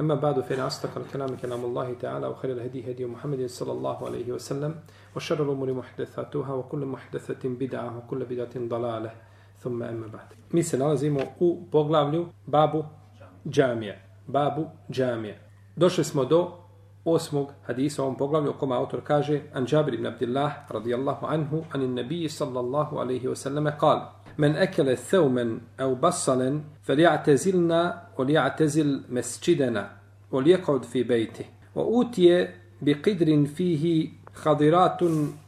أما بعد فإن أصدق الكلام كلام الله تعالى وخير الهدي هدي محمد صلى الله عليه وسلم وشر الأمور محدثاتها وكل محدثة بدعة وكل بدعة ضلالة. ثم أما بعد. مثل هذا زي بابو جامع بابو جامع دوش اسمه دو osmog hadisa u ovom poglavlju o kome autor kaže An Jabir ibn Abdillah radijallahu anhu an in nabiji sallallahu alaihi wasallam kal. من أكل ثوما أو بصلا فليعتزلنا وليعتزل مسجدنا وليقعد في بيته. وأوتي بقدر فيه خضرات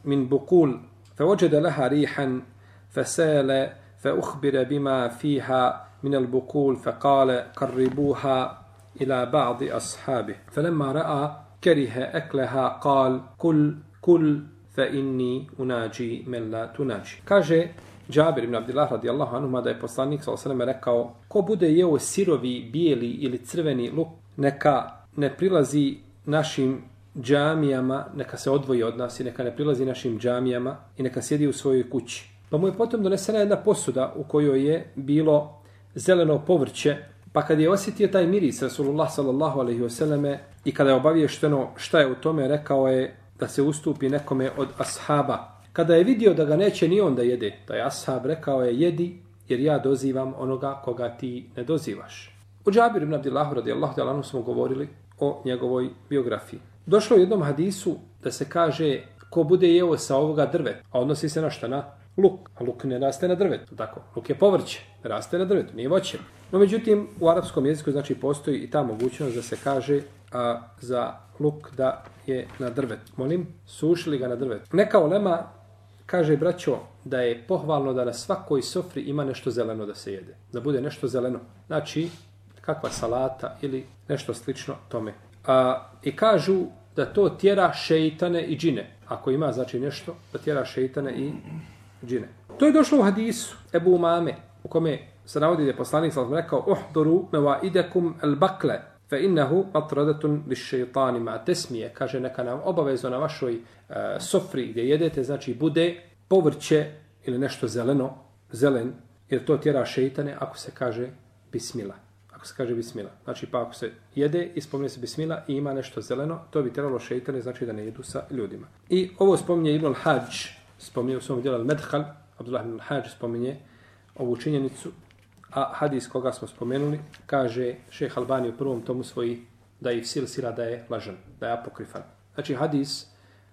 من بقول فوجد لها ريحا فسال فأخبر بما فيها من البقول فقال قربوها إلى بعض أصحابه. فلما رأى كره أكلها قال كل كل فإني أناجي من لا تناجي. كاجي Džabir ibn Abdillah radijallahu anhu da je poslanik sa osanem rekao ko bude jeo sirovi, bijeli ili crveni luk, neka ne prilazi našim džamijama, neka se odvoji od nas i neka ne prilazi našim džamijama i neka sjedi u svojoj kući. Pa mu je potom donesena jedna posuda u kojoj je bilo zeleno povrće, pa kad je osjetio taj miris Rasulullah sallallahu alaihi wasallame i kada je obavješteno šta je u tome, rekao je da se ustupi nekome od ashaba, Kada je vidio da ga neće ni on da jede, taj ashab rekao je jedi jer ja dozivam onoga koga ti ne dozivaš. U Džabir ibn Abdillahu radijallahu ta'ala smo govorili o njegovoj biografiji. Došlo u jednom hadisu da se kaže ko bude jeo sa ovoga drve, a odnosi se na šta? Na luk. A luk ne raste na drvetu, tako. Luk je povrće, raste na drvetu, nije voće. No međutim, u arapskom jeziku znači postoji i ta mogućnost da se kaže a, za luk da je na drvetu. Molim, sušili ga na drvetu. Neka olema kaže braćo da je pohvalno da na svakoj sofri ima nešto zeleno da se jede. Da bude nešto zeleno. Znači, kakva salata ili nešto slično tome. A, I kažu da to tjera šeitane i džine. Ako ima znači nešto, da tjera šeitane i džine. To je došlo u hadisu Ebu Umame, u kome se navodi da je poslanik sam rekao Uhdoru me idekum el bakle fa innahu matradatun li šeitani ma tesmije. Kaže neka nam obavezno na vašoj uh, sofri gdje jedete, znači bude povrće ili nešto zeleno, zelen, jer to tjera šeitane ako se kaže bismila. Ako se kaže bismila. Znači pa ako se jede i spominje se bismila i ima nešto zeleno, to bi tjeralo šeitane, znači da ne jedu sa ljudima. I ovo spominje Ibn al-Hajj, spominje u svom djelu al-Medhal, Abdullah ibn al-Hajj spominje ovu činjenicu, a hadis koga smo spomenuli, kaže šeh Albani u prvom tomu svoji da je sil sila da je lažan, da je apokrifan. Znači hadis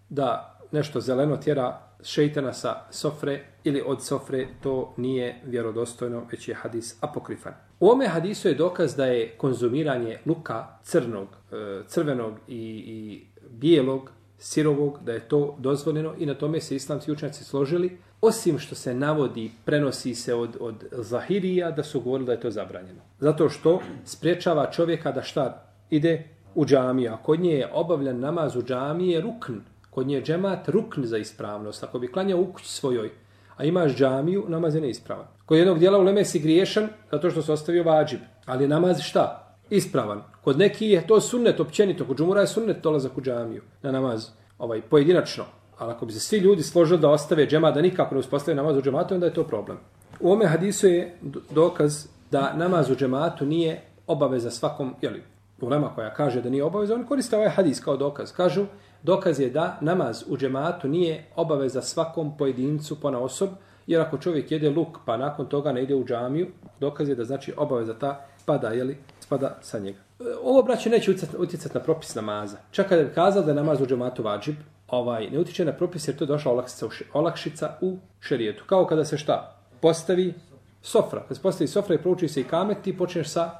da nešto zeleno tjera šeitana sa sofre ili od sofre, to nije vjerodostojno, već je hadis apokrifan. U ome hadisu je dokaz da je konzumiranje luka crnog, e, crvenog i, i bijelog, sirovog, da je to dozvoljeno i na tome se islamci učenjaci složili, osim što se navodi, prenosi se od, od Zahirija da su govorili da je to zabranjeno. Zato što spriječava čovjeka da šta ide u džamiju, a kod nje je obavljan namaz u džamiji je rukn, kod nje džemat rukn za ispravnost. Ako bi klanjao u kući svojoj, a imaš džamiju, namaz je neispravan. Kod jednog dijela u Leme si griješan zato što se ostavio vađib. Ali je namaz šta? Ispravan. Kod neki je to sunnet općenito. Kod džumura je sunnet dolazak u džamiju na namaz. Ovaj, pojedinačno. Ali ako bi se svi ljudi složili da ostave džemat, da nikako ne uspostave namaz u džematu, onda je to problem. U ome hadisu je dokaz da namaz u džematu nije obaveza svakom, jeli, ulema koja kaže da nije obaveza, on koriste ovaj hadis kao dokaz. Kažu, dokaz je da namaz u džematu nije obaveza svakom pojedincu po na osob, jer ako čovjek jede luk pa nakon toga ne ide u džamiju, dokaz je da znači obaveza ta pada, jeli, spada sa njega. E, ovo braće neće utjecati na propis namaza. Čak kada je kazao da je namaz u džematu vađib, ovaj, ne utiče na propis jer to je došla olakšica u, olakšica u šerijetu. Kao kada se šta? Postavi sofra. Kada se postavi sofra i prouči se i kamet, ti počneš sa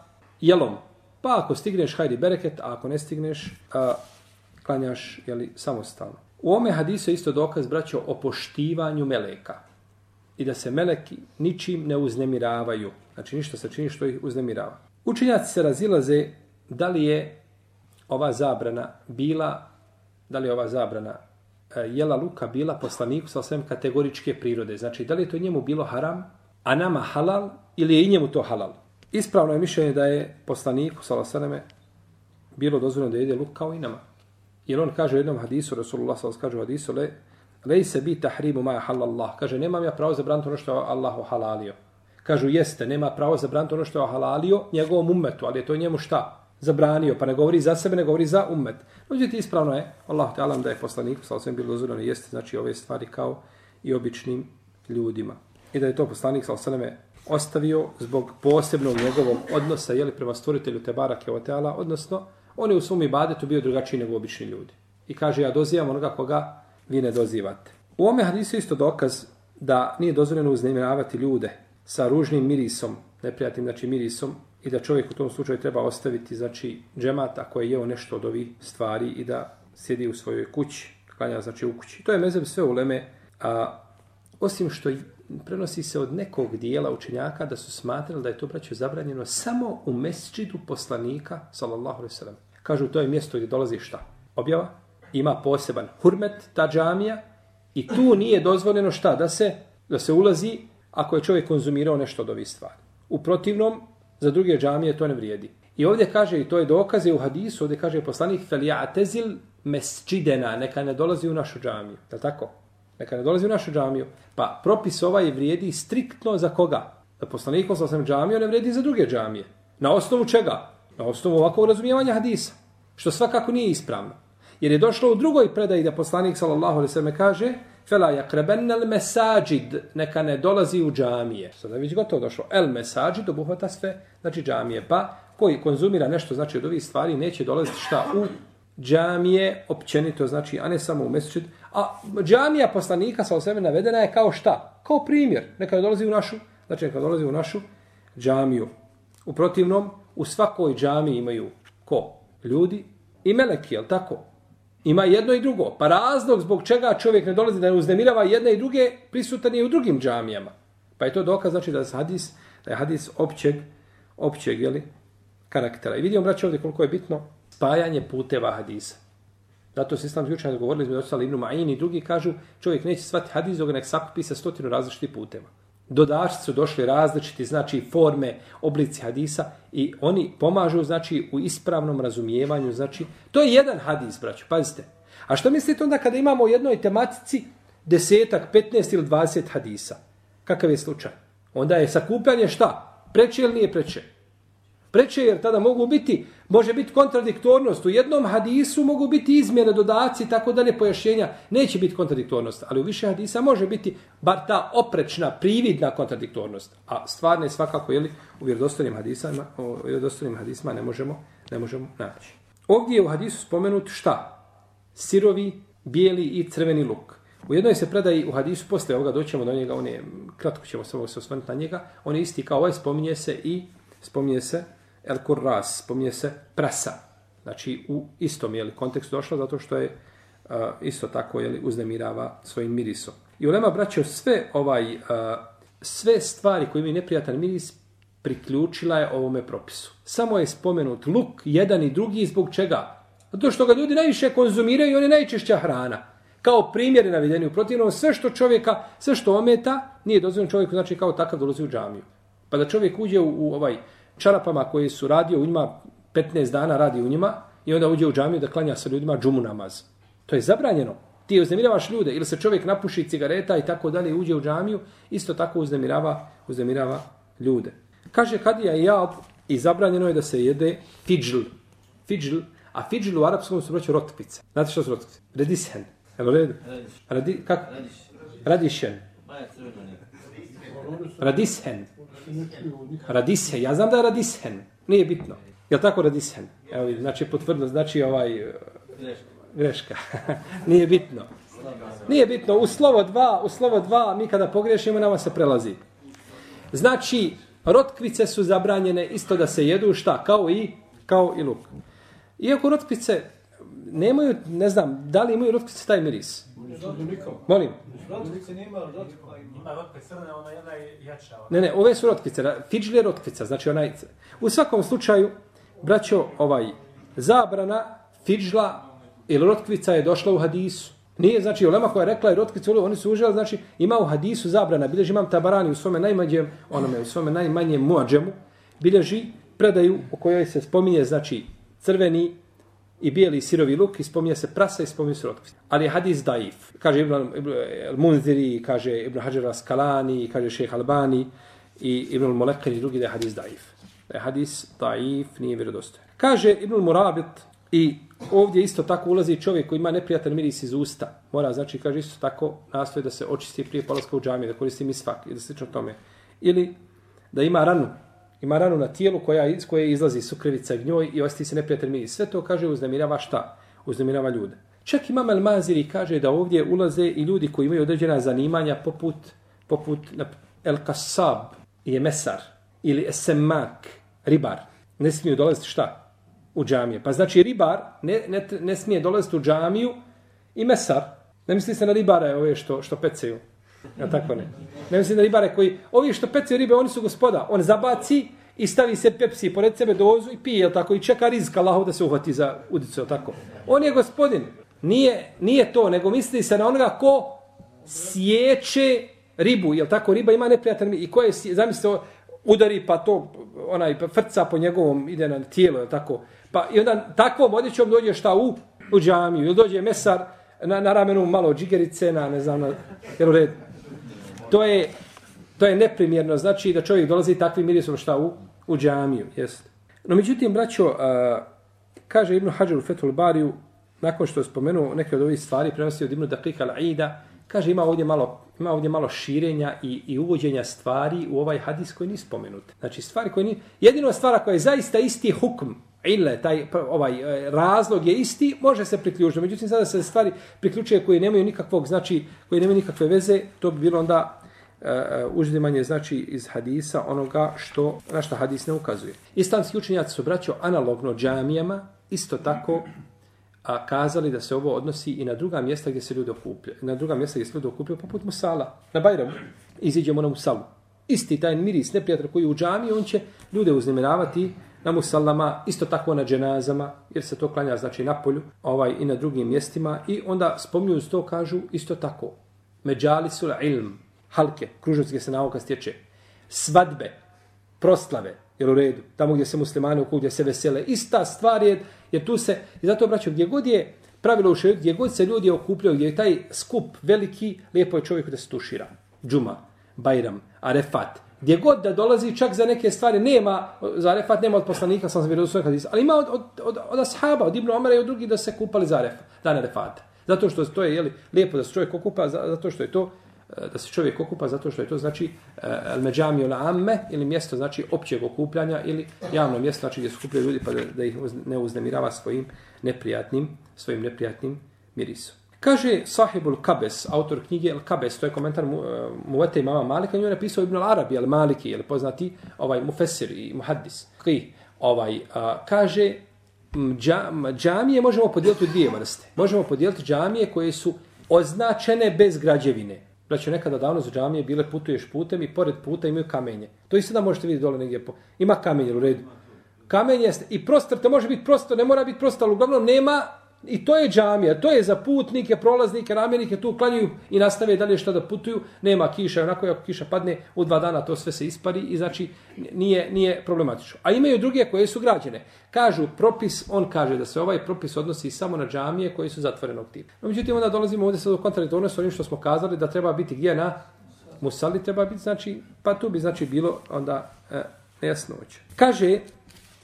jelom. Pa ako stigneš, hajdi bereket, a ako ne stigneš, a, klanjaš jeli, samostalno. U ome hadisu je isto dokaz, braćo, o poštivanju meleka. I da se meleki ničim ne uznemiravaju. Znači ništa se čini što ih uznemirava. Učenjaci se razilaze da li je ova zabrana bila, da li je ova zabrana e, jela luka bila poslaniku sa osvijem kategoričke prirode. Znači, da li je to njemu bilo haram, a nama halal, ili je i njemu to halal? Ispravno je mišljenje da je poslaniku sa osvijem bilo dozvoljeno da jede luk kao i nama. Jer on kaže u jednom hadisu, Rasulullah sa kaže u hadisu, le, lej se bi tahrimu maja halallah. Kaže, nemam ja pravo zabraniti ono što je Allah halalio. Kažu, jeste, nema pravo zabraniti ono što je halalio njegovom ummetu, ali je to njemu šta? Zabranio, pa ne govori za sebe, ne govori za ummet. Međutim, ispravno je, Allah te alam da je poslanik, sa osvijem bilo dozvoljeno jeste, znači ove stvari kao i običnim ljudima. I da je to poslanik, sa osvijem ostavio zbog posebnog njegovog odnosa, jeli, prema stvoritelju Tebara Keoteala, odnosno, on je u svom ibadetu bio drugačiji nego obični ljudi. I kaže, ja dozivam onoga koga vi ne dozivate. U ome hadisu isto dokaz da nije dozvoljeno uznemiravati ljude sa ružnim mirisom, neprijatnim znači mirisom, i da čovjek u tom slučaju treba ostaviti znači džemat ako je jeo nešto od ovih stvari i da sjedi u svojoj kući, klanja znači u kući. To je mezem sve uleme, a osim što prenosi se od nekog dijela učenjaka da su smatrali da je to braćo zabranjeno samo u mesčidu poslanika, sallallahu alaihi sallam. Kažu, to je mjesto gdje dolazi šta? Objava? Ima poseban hurmet, ta džamija, i tu nije dozvoljeno šta? Da se, da se ulazi ako je čovjek konzumirao nešto od ovih stvari. U protivnom, za druge džamije to ne vrijedi. I ovdje kaže, i to je dokaze u hadisu, ovdje kaže poslanik, felijatezil mesčidena, neka ne dolazi u našu džamiju. Je tako? Neka ne dolazi u našu džamiju. Pa propis ovaj vrijedi striktno za koga? Da poslanikom sa sam džamiju ne vrijedi za druge džamije. Na osnovu čega? Na osnovu ovakvog razumijevanja hadisa. Što svakako nije ispravno. Jer je došlo u drugoj predaji da poslanik sallallahu alejhi ve sellem kaže: "Fela yaqrabanna al-masajid", neka ne dolazi u džamije. Sada već gotovo došlo. El mesađid obuhvata sve, znači džamije. Pa koji konzumira nešto znači od ovih stvari neće dolaziti šta u džamije općenito znači a ne samo u mesdžid a džamija poslanika sa osebe navedena je kao šta kao primjer neka dolazi u našu znači neka dolazi u našu džamiju u protivnom u svakoj džamiji imaju ko? Ljudi i meleki, jel tako? Ima jedno i drugo. Pa razlog zbog čega čovjek ne dolazi da ne uznemirava jedne i druge prisutan je u drugim džamijama. Pa je to dokaz znači da je hadis, da je hadis općeg, općeg jeli, karaktera. I vidimo, braće, ovdje koliko je bitno spajanje puteva hadisa. Zato se islamski učenjaci govorili, između ostali Ibnu Ma'in i drugi kažu, čovjek neće shvatiti hadis dok nek sakupi sa stotinu različitih puteva dodašci su došli različiti, znači forme, oblici hadisa i oni pomažu, znači, u ispravnom razumijevanju, znači, to je jedan hadis, braću, pazite. A što mislite onda kada imamo u jednoj tematici desetak, 15 ili 20 hadisa? Kakav je slučaj? Onda je sakupljanje šta? Preče ili nije preče? Preče jer tada mogu biti, može biti kontradiktornost. U jednom hadisu mogu biti izmjene, dodaci, tako da ne pojašnjenja. Neće biti kontradiktornost, ali u više hadisa može biti bar ta oprečna, prividna kontradiktornost. A stvarno je svakako, jeli, u vjerodostojnim hadisama, u vjerodostojnim hadisama ne možemo, ne možemo naći. Ovdje je u hadisu spomenut šta? Sirovi, bijeli i crveni luk. U jednoj se predaji u hadisu, posle ovoga doćemo do njega, on je, kratko ćemo samo se osvrnuti na njega, on je isti kao ovaj, spominje se i spominje se el kurras, spominje se presa. Znači u istom je kontekstu došla zato što je uh, isto tako je uznemirava svojim mirisom. I ulema braćo sve ovaj uh, sve stvari koje imaju neprijatan miris priključila je ovome propisu. Samo je spomenut luk jedan i drugi zbog čega? Zato što ga ljudi najviše konzumiraju i on je najčešća hrana. Kao primjer je navedeni u protivnom, sve što čovjeka, sve što ometa, nije dozvoljeno čovjeku, znači kao takav dolazi u džamiju. Pa da čovjek uđe u, u ovaj čarapama koji su radio u njima 15 dana radi u njima i onda uđe u džamiju da klanja sa ljudima džumu namaz. To je zabranjeno. Ti uznemiravaš ljude ili se čovjek napuši cigareta i tako dalje uđe u džamiju, isto tako uznemirava, uznemirava ljude. Kaže Kadija i ja i zabranjeno je da se jede fidžl. Fidžl, a fidžl u arapskom su braću rotpice. Znate što su rotpice? Redishen. Evo redu? Radi, kako? Radišen. Radishen. Radishen, ja znam da je Radishen, nije bitno. Je tako Radishen? Evo, znači potvrdno, znači ovaj... E, greška. nije bitno. Nije bitno, u slovo dva, u slovo dva, mi kada pogriješimo, nama se prelazi. Znači, rotkvice su zabranjene isto da se jedu, šta? Kao i, kao i luk. Iako rotkvice nemaju, ne znam, da li imaju rotkvice taj miris? Molim. Rotkvice nema rotkvice. Ima rotkvice, ona jedna jača. Ne, ne, ove su rotkvice. Fidžli je rotkvica, znači onaj... U svakom slučaju, braćo, ovaj, zabrana fidžla ili rotkvica je došla u hadisu. Nije, znači, ulema koja je rekla i rotkice oni su uželi, znači, ima u hadisu zabrana, bilježi imam tabarani u svome najmanjem, onome, u svome najmanjem muadžemu, bilježi predaju u kojoj se spominje, znači, crveni i bijeli sirovi luk i spominje se prasa i spominje se rotkice. Ali je hadis daif. Kaže Ibn, Ibn Munziri, kaže Ibn Hajar Askalani, kaže Šejh Albani i Ibn Molekar i drugi da je hadis daif. Da je hadis daif, nije vjerodostojan. Kaže Ibn Murabit i ovdje isto tako ulazi čovjek koji ima neprijatan miris iz usta. Mora, znači, kaže isto tako, nastoje da se očisti prije polaska u džamiju, da koristi misvak i da slično tome. Ili da ima ranu, ima ranu na tijelu koja, iz koje izlazi sukrevica i gnjoj i osti se neprijatelj miris. Sve to, kaže, uznemirava šta? Uznemirava ljude. Čak imam El Maziri kaže da ovdje ulaze i ljudi koji imaju određena zanimanja poput, poput El Kasab je mesar ili Esemak, ribar. Ne smiju dolaziti šta? u džamije. Pa znači ribar ne, ne, ne smije dolaziti u džamiju i mesar. Ne misli se na ribare ove što, što peceju. Ja tako ne. Ne mislim na ribare koji, ovi što pecaju ribe, oni su gospoda. On zabaci i stavi se pepsi pored sebe dozu i pije, tako, i čeka rizka Allahov da se uhvati za udicu, tako. On je gospodin. Nije, nije to, nego misli se na onoga ko sjeće ribu, jel tako, riba ima neprijatan i ko je, zamislite, udari pa to, onaj, pa frca po njegovom, ide na tijelo, jel tako, Pa i onda takvom odjećom dođe šta u, u džamiju. Ili dođe mesar na, na ramenu malo džigerice, na ne znam, na, jel red. To je, to je neprimjerno. Znači da čovjek dolazi takvim mirisom šta u, u džamiju. Jest. No međutim, braćo, a, kaže Ibn Hajar u Fethul Bariju, nakon što je spomenuo neke od ovih stvari, prenosi od Ibn Dakika al-Aida, kaže ima ovdje malo ima ovdje malo širenja i, i uvođenja stvari u ovaj hadis koji nije spomenut. Znači stvari koje nije... Jedino stvara koja je zaista isti hukm, ille, taj ovaj e, razlog je isti, može se priključiti. Međutim, sada se stvari priključuje koje nemaju nikakvog, znači, koje nemaju nikakve veze, to bi bilo onda E, e, uzimanje znači iz hadisa onoga što na što hadis ne ukazuje. Islamski učenjaci su braćo analogno džamijama isto tako a kazali da se ovo odnosi i na druga mjesta gdje se ljudi okupljaju. Na druga mjesta gdje se ljudi okupljaju poput Musala. Na Bajramu iziđemo na Musalu. Isti taj miris neprijatelj koji je u džamiji, on će ljude uznemiravati na musallama, isto tako na dženazama, jer se to klanja znači na polju, ovaj i na drugim mjestima i onda spominju to kažu isto tako. Međali su ilm, halke, kružoci gdje se nauka stječe, svadbe, proslave, jel u redu, tamo gdje se muslimani okupu, gdje se vesele, ista stvar je, jer tu se, i zato braćo, gdje god je pravilo u šeju, gdje god se ljudi okupljaju, gdje je taj skup veliki, lijepo je čovjeku da se tušira. Džuma, Bajram, Arefat, Gdje god da dolazi, čak za neke stvari nema, za Arefat nema od poslanika, sam sam vjerovao hadisa, ali ima od, od, od, od ashaba, od Ibnu Omara i od drugih da se kupali za Arefat, dan Arefata. Zato što to je jeli, lijepo da se čovjek okupa, zato što je to E, da se čovjek okupa zato što je to znači e, al međami ul amme ili mjesto znači općeg okupljanja ili javno mjesto znači gdje se okupljaju ljudi pa da, da ih ne uznemirava svojim neprijatnim svojim neprijatnim mirisom. Kaže Sahibul Kabes, autor knjige El Kabes, to je komentar mu, e, uh, Muvete imama Malika, nju je napisao Ibn al-Arabi, al Maliki, je poznati ovaj Mufesir i Muhaddis. Koji, ovaj, uh, kaže, džamije možemo podijeliti u dvije vrste. Možemo podijeliti džamije koje su označene bez građevine. Braćo, nekada davno za džamije bile putuješ putem i pored puta imaju kamenje. To i sada možete vidjeti dole negdje. Po... Ima kamenje u redu. Kamenje i prostor, to može biti prostor, ne mora biti prostor, ali uglavnom nema I to je džamija, to je za putnike, prolaznike, ramenike, tu klanjuju i nastave dalje što da putuju, nema kiše, onako ako kiša padne, u dva dana to sve se ispari i znači nije, nije problematično. A imaju druge koje su građene. Kažu propis, on kaže da se ovaj propis odnosi samo na džamije koje su zatvorenog tipa. No, međutim, onda dolazimo ovdje sad u kontradiktornost s onim što smo kazali da treba biti gdje na Musali treba biti, znači, pa tu bi znači bilo onda e, nejasnoće. Kaže,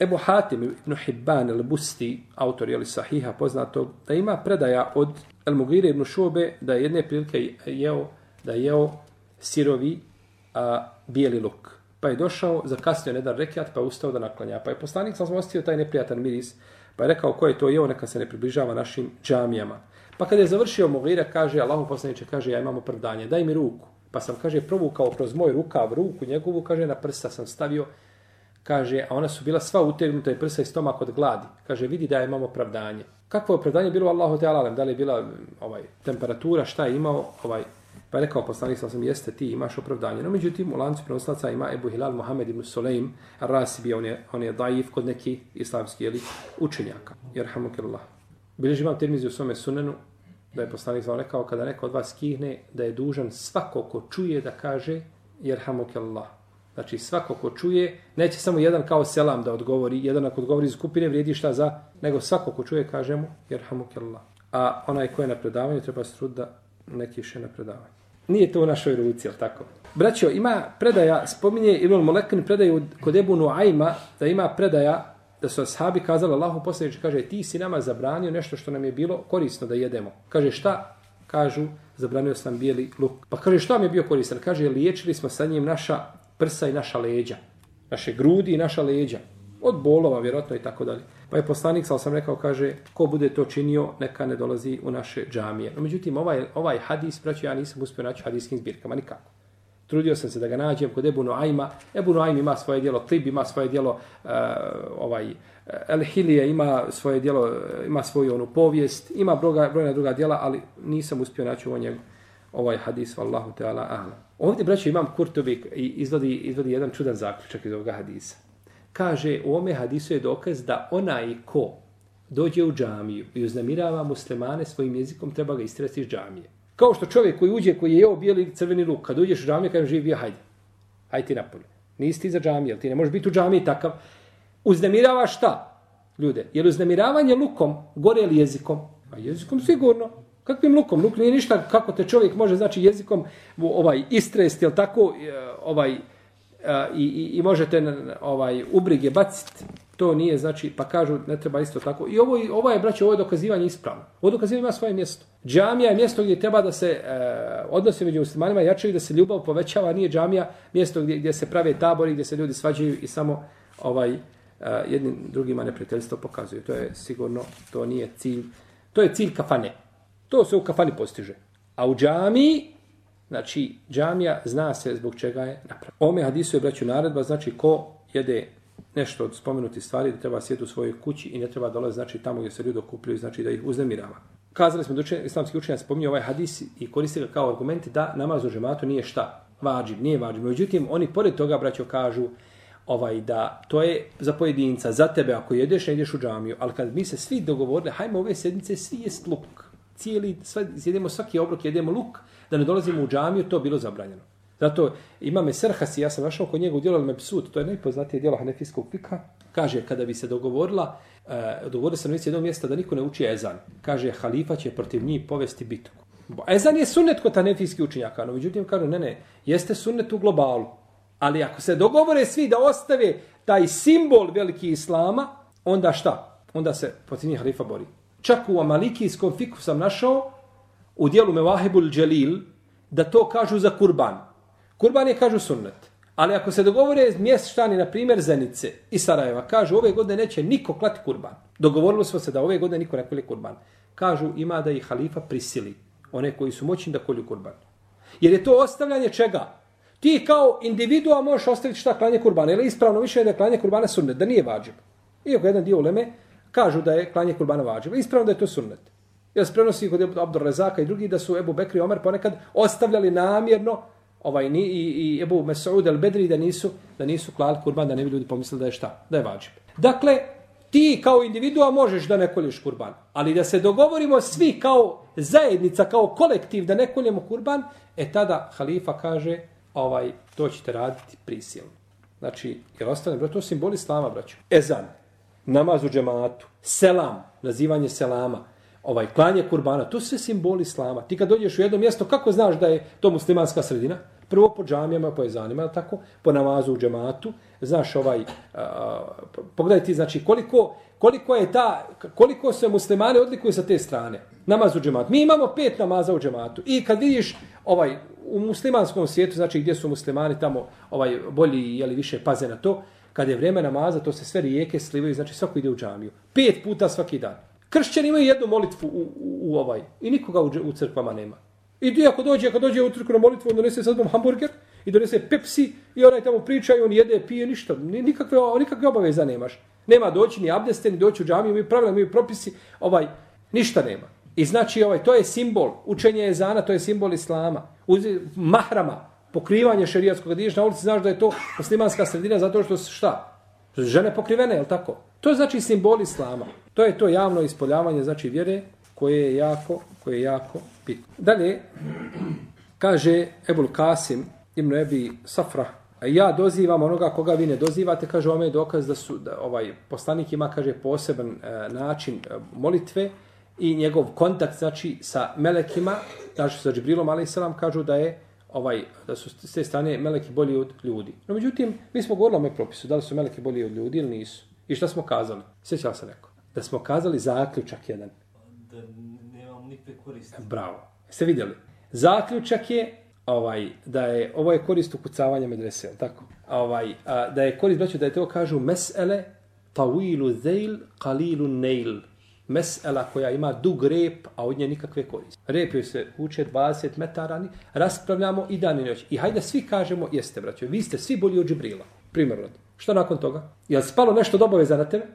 Ebu Hatim ibn Hibban al-Busti, autor jeli sahiha poznatog, da ima predaja od El-Mugire ibn Šobe da je jedne prilike jeo, da je jeo sirovi a, bijeli luk. Pa je došao, zakasnio jedan rekiat, pa je ustao da naklanja. Pa je poslanik sam ostio taj neprijatan miris, pa je rekao ko je to jeo, neka se ne približava našim džamijama. Pa kada je završio Mugire, kaže, Allahu poslaniče, kaže, ja imam opravdanje, daj mi ruku. Pa sam, kaže, provukao kroz moj rukav ruku njegovu, kaže, na prsta sam stavio, kaže, a ona su bila sva utegnuta i prsa i stomak od gladi. Kaže, vidi da je imamo opravdanje. Kakvo je opravdanje bilo Allahu te alalem? Da li je bila ovaj, temperatura, šta je imao? Ovaj, pa je rekao poslanik sa osam, jeste ti imaš opravdanje. No, međutim, u lancu prenoslaca ima Ebu Hilal Mohamed ibn Suleim, Rasibi, on je, on je daif kod neki islamski jeli, učenjaka. Jer hamukallah. imam termizi u svome sunenu Da je poslanik sam rekao kada neko od vas kihne da je dužan svako ko čuje da kaže jer Allah. Znači svako ko čuje, neće samo jedan kao selam da odgovori, jedan ako odgovori iz skupine vrijedi šta za, nego svako ko čuje kaže mu jer A onaj ko je na predavanju treba se da ne kiše na predavanju. Nije to u našoj ruci, jel tako? Braćo, ima predaja, spominje Ibn Molekin predaju kod Ebu Nuajma, da ima predaja da su ashabi kazali Allahu poslaniče, kaže, ti si nama zabranio nešto što nam je bilo korisno da jedemo. Kaže, šta? Kažu, zabranio sam bijeli luk. Pa kaže, šta mi je bio koristan? Kaže, liječili smo sa njim naša prsa i naša leđa. Naše grudi i naša leđa. Od bolova, vjerojatno i tako dalje. Pa je poslanik, sal sam rekao, kaže, ko bude to činio, neka ne dolazi u naše džamije. No, međutim, ovaj, ovaj hadis, braću, ja nisam uspio naći hadijskim zbirkama, nikako. Trudio sam se da ga nađem kod Ebu Noajma. Ebu Noajm ima svoje dijelo Klib, ima svoje dijelo uh, e, ovaj, El Hilije, ima svoje dijelo, e, ima svoju onu povijest, ima broga, brojna druga dijela, ali nisam uspio naći u njegu ovaj hadis, vallahu ta'ala, ahla. Ovdje, braćo, imam Kurtovi i izvodi, izvodi jedan čudan zaključak iz ovoga hadisa. Kaže, u ome hadisu je dokaz da onaj ko dođe u džamiju i uznamirava muslimane svojim jezikom, treba ga istresti iz džamije. Kao što čovjek koji uđe, koji je jeo bijeli crveni luk, kad uđeš u džamiju, kažem živi bio, hajde. Hajde ti napolje. Nisi ti za džamiju, ti ne možeš biti u džamiji takav. Uznemirava šta? Ljude, jer uznemiravanje lukom gore li jezikom? A jezikom sigurno. Kakvim lukom? Luk nije ništa kako te čovjek može, znači jezikom ovaj istrest, jel tako, e, ovaj, e, i, i, i možete ovaj ubrige baciti to nije znači pa kažu ne treba isto tako. I ovo ovo je braće ovo je dokazivanje ispravno. Ovo dokazivanje ima svoje mjesto. Džamija je mjesto gdje treba da se e, odnosi među muslimanima jačaju da se ljubav povećava. Nije džamija mjesto gdje, gdje se prave tabori gdje se ljudi svađaju i samo ovaj e, jednim drugima neprijateljstvo pokazuju to je sigurno to nije cilj. To je cilj kafane to se u kafani postiže a u džamiji Znači, džamija zna se zbog čega je napravljena. Ome hadisu je braću naredba, znači ko jede nešto od spomenuti stvari, da treba sjeti u svojoj kući i ne treba dolazi znači, tamo gdje se ljudi okupljaju, znači da ih uznemirava. Kazali smo da učen, islamski učenjac spominje ovaj hadis i koriste ga kao argument da namaz u džematu nije šta? Vađib, nije vađib. Međutim, oni pored toga, braćo, kažu ovaj da to je za pojedinca, za tebe ako jedeš, ne ideš u džamiju, ali kad mi se svi dogovorili, hajmo ove sedmice svi jest luk. Cijeli, sve, jedemo svaki obrok, jedemo luk, da ne dolazimo u džamiju, to bilo zabranjeno. Zato ima me Serhasi, ja sam našao kod njega u dijelu Mepsut, to je najpoznatije djelo Hanefijskog fika, kaže kada bi se dogovorila, e, dogovorila se na jednog mjesta da niko ne uči ezan. Kaže, halifa će protiv njih povesti bitku. Ezan je sunnet kod Hanefijskih učenjaka, no međutim kažu, ne, ne, jeste sunnet u globalu. Ali ako se dogovore svi da ostave taj simbol veliki islama, onda šta? Onda se protiv njih halifa bori. Čak u Amalikijskom fiku sam našao u dijelu Mevahibul Dželil da to kažu za kurban. Kurban je kažu sunnet. Ali ako se dogovore mještani, na primjer Zenice i Sarajeva, kažu ove godine neće niko klati kurban. Dogovorilo smo se da ove godine niko ne kolje kurban. Kažu ima da i halifa prisili one koji su moćni da kolju kurban. Jer je to ostavljanje čega? Ti kao individua možeš ostaviti šta klanje kurbana. Ili ispravno više je da klanje kurbana sunnet, da nije vađib. Iako jedan dio uleme kažu da je klanje kurbana vađiva. Ispravno da je to sunnet. Jer se prenosi kod Abdur Rezaka i drugi da su Ebu Bekri i Omer ponekad ostavljali namjerno ovaj ni i, i Ebu Mesud el Bedri da nisu da nisu klali kurban da ne bi ljudi pomislili da je šta da je vađib. Dakle ti kao individua možeš da ne kolješ kurban, ali da se dogovorimo svi kao zajednica, kao kolektiv da ne koljemo kurban, e tada halifa kaže ovaj to ćete raditi prisilno. Znači, jer ostane, bro, to simbol islama, braću. Ezan, namaz u džematu, selam, nazivanje selama, ovaj klanje kurbana, to sve simboli islama. Ti kad dođeš u jedno mjesto, kako znaš da je to muslimanska sredina? Prvo po džamijama, po ezanima, tako, po namazu u džematu, znaš ovaj, a, pogledaj ti, znači, koliko, koliko je ta, koliko se muslimani odlikuju sa te strane, namaz u džematu. Mi imamo pet namaza u džematu i kad vidiš ovaj, u muslimanskom svijetu, znači gdje su muslimani tamo ovaj bolji ili više paze na to, kad je vrijeme namaza, to se sve rijeke slivaju, znači svako ide u džamiju. Pet puta svaki dan. Kršćani imaju jednu molitvu u, u, u ovaj i nikoga u, u crkvama nema. I ti ako dođe, ako dođe u crkvu na molitvu, on donese sad hamburger i donese Pepsi i onaj tamo priča i on jede, pije ništa. Nikakve, nikakve obaveza nemaš. Nema doći ni abdeste, ni doći u džamiju, mi pravila, mi propisi, ovaj, ništa nema. I znači, ovaj, to je simbol, učenje jezana, to je simbol islama. uz, mahrama, pokrivanje šerijatskog, kad ideš na ulici, znaš da je to muslimanska sredina zato što šta? Žene pokrivene, je tako? To je znači simbol islama. To je to javno ispoljavanje, znači vjere, koje je jako, koje je jako bitno. Dalje, kaže Ebul Kasim, Ibn Ebi Safra, a ja dozivam onoga koga vi ne dozivate, kaže ome je dokaz da su, da ovaj poslanik ima, kaže, poseban e, način e, molitve i njegov kontakt, znači, sa melekima, znači, sa Džibrilom, ali kažu da je ovaj da su s te strane meleki bolji od ljudi. No međutim, mi smo govorili o ome propisu, da li su meleki bolji od ljudi ili nisu. I šta smo kazali? Sjećala se neko. Da smo kazali zaključak jedan. Da nemam nikakve koristi. Bravo. Ste vidjeli? Zaključak je ovaj da je ovo je korist ukucavanja medrese, tako? Ovaj a, da je korist braćo da je to kažu mesele tawilu zail qalilu nail. Mesela koja ima dug rep, a od nje nikakve koriste. Rep joj se uče 20 metara, ni, raspravljamo i dan i noć. I hajde svi kažemo, jeste braćo, vi ste svi bolji od Džibrila. Primjer rodi. Što nakon toga? Je li spalo nešto od obaveza na tebe?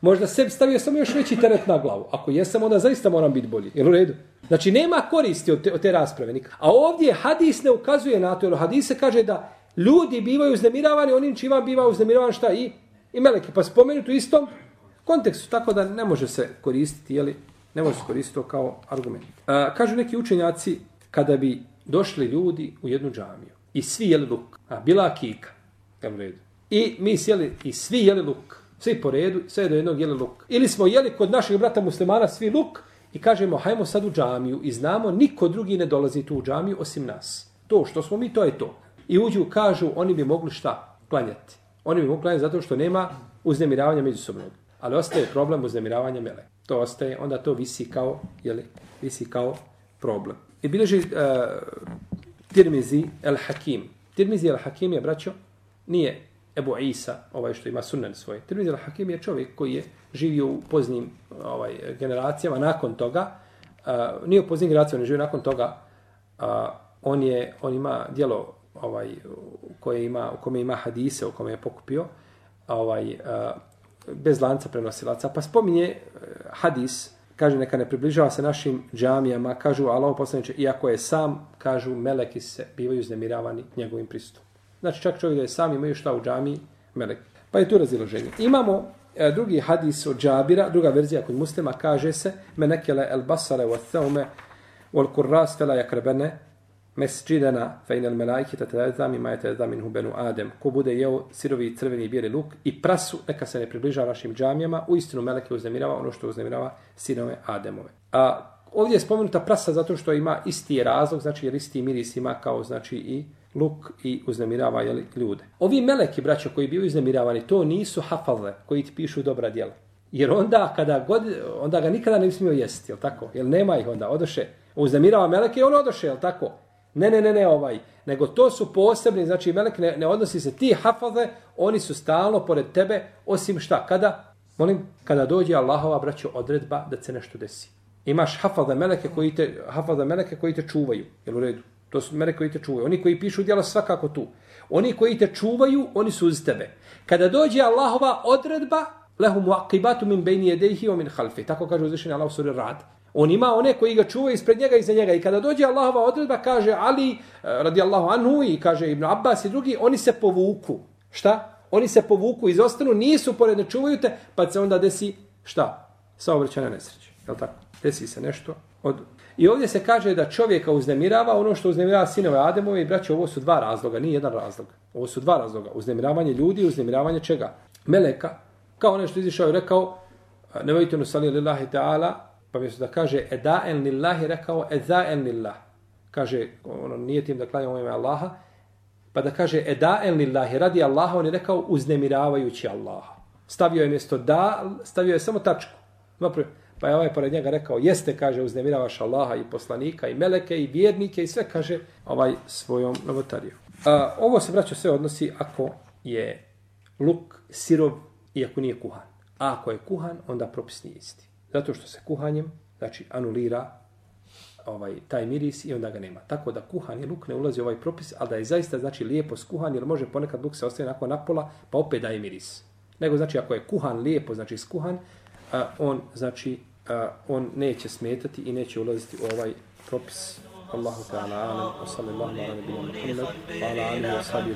Možda sebi stavio samo još veći teret na glavu. Ako jesam, onda zaista moram biti bolji. Jel u redu? Znači, nema koristi od te, od te rasprave. Nikak. A ovdje hadis ne ukazuje na to. Jer hadis se kaže da ljudi bivaju uznemiravani onim čima biva uznemiravan šta i, i meleki. Pa spomenuti u istom kontekstu. Tako da ne može se koristiti, jeli, ne može se koristiti to kao argument. E, kažu neki učenjaci, kada bi došli ljudi u jednu džamiju i svi jeli luk, a bila kika, jel redu, I mi sjeli i svi jeli luk. Svi po redu, sve do jednog jeli luk. Ili smo jeli kod naših brata muslimana svi luk i kažemo hajmo sad u džamiju i znamo niko drugi ne dolazi tu u džamiju osim nas. To što smo mi, to je to. I uđu, kažu, oni bi mogli šta? Klanjati. Oni bi mogli klanjati zato što nema uznemiravanja međusobnog. Ali ostaje problem uznemiravanja mele. To ostaje, onda to visi kao, jeli, visi kao problem. I bileži uh, e, Tirmizi el Hakim. Tirmizi el Hakim je, braćo, nije Ebu Isa, ovaj što ima sunan svoj. Tirmizi al-Hakim je čovjek koji je živio u poznim ovaj, generacijama. Nakon toga, uh, nije u poznim generacijama, on je živio nakon toga, uh, on, je, on ima dijelo ovaj, koje ima, u kome ima hadise, u kome je pokupio, ovaj, uh, bez lanca prenosilaca. Pa spominje e, hadis, kaže neka ne približava se našim džamijama, kažu Allah poslaniče, iako je sam, kažu meleki se bivaju znemiravani njegovim pristupom. Znači čak čovjek da je sam imaju šta u džami, melek. Pa je tu razilaženje. Imamo e, drugi hadis od Džabira, druga verzija kod muslima, kaže se menekele el basare wa thaume wal kurras fela jakrebene mesđidena fe inel melajki ta tada mi majete da minhu benu adem. Ko bude jeo sirovi crveni bijeli luk i prasu, neka se ne približa našim džamijama, u istinu meleke uznemirava ono što uznemirava sinove Ademove. A ovdje je spomenuta prasa zato što ima isti razlog, znači jer isti miris ima kao znači i luk i uznemirava jeli, ljude. Ovi meleki, braćo, koji biju uznemiravani, to nisu hafalne koji ti pišu dobra djela. Jer onda, kada god, onda ga nikada ne bi smio jesti, jel tako? Jel nema ih onda, odoše. Uznemirava meleke i on odoše, jel tako? Ne, ne, ne, ne, ovaj. Nego to su posebni, znači melek ne, ne odnosi se ti hafaze, oni su stalno pored tebe, osim šta? Kada? Molim, kada dođe Allahova, braćo, odredba da se nešto desi. Imaš hafaze meleke koji te, hafaze meleke koji te čuvaju, jel u redu? To su meleke koji te čuvaju. Oni koji pišu djela svakako tu. Oni koji te čuvaju, oni su uz tebe. Kada dođe Allahova odredba, lehu muaqibatu min bejni jedejhi o min halfi. Tako kaže uzvišenje Allah suri rad. On ima one koji ga čuvaju ispred njega i za njega. I kada dođe Allahova odredba, kaže Ali, eh, radijallahu radi Allahu anhu, i kaže Ibn Abbas i drugi, oni se povuku. Šta? Oni se povuku iz ostanu, nisu pored ne čuvaju te, pa se onda desi šta? Saobraćana nesreća. Jel tako? Desi se nešto od I ovdje se kaže da čovjeka uznemirava ono što uznemirava sinove Ademove i braće, ovo su dva razloga, nije jedan razlog. Ovo su dva razloga. Uznemiravanje ljudi i uznemiravanje čega? Meleka. Kao nešto izišao i rekao, nemojte nusali lillahi ta'ala, pa mjesto da kaže eda'en lillahi, rekao eda'en lillah. Kaže, ono, nije tim da klanjamo ime Allaha, pa da kaže eda'en lillahi, radi Allaha, on je rekao uznemiravajući Allaha. Stavio je mjesto da, stavio je samo tačku. Pa je ovaj pored njega rekao, jeste, kaže, uznemiravaš Allaha i poslanika i meleke i vjernike i sve, kaže, ovaj svojom novotarijom. A, ovo se vraća sve odnosi ako je luk sirov i ako nije kuhan. A ako je kuhan, onda propis nije isti. Zato što se kuhanjem, znači, anulira ovaj taj miris i onda ga nema. Tako da kuhan i luk ne ulazi u ovaj propis, ali da je zaista znači lijepo skuhan, jer može ponekad luk se ostaje nakon napola, pa opet daje miris. Nego znači ako je kuhan lijepo, znači skuhan, a, on znači a, on neće smetati i neće ulaziti u ovaj propis Allahu ta'ala alam wa sallallahu ala nabiyina Muhammad wa ala alihi wa sahbihi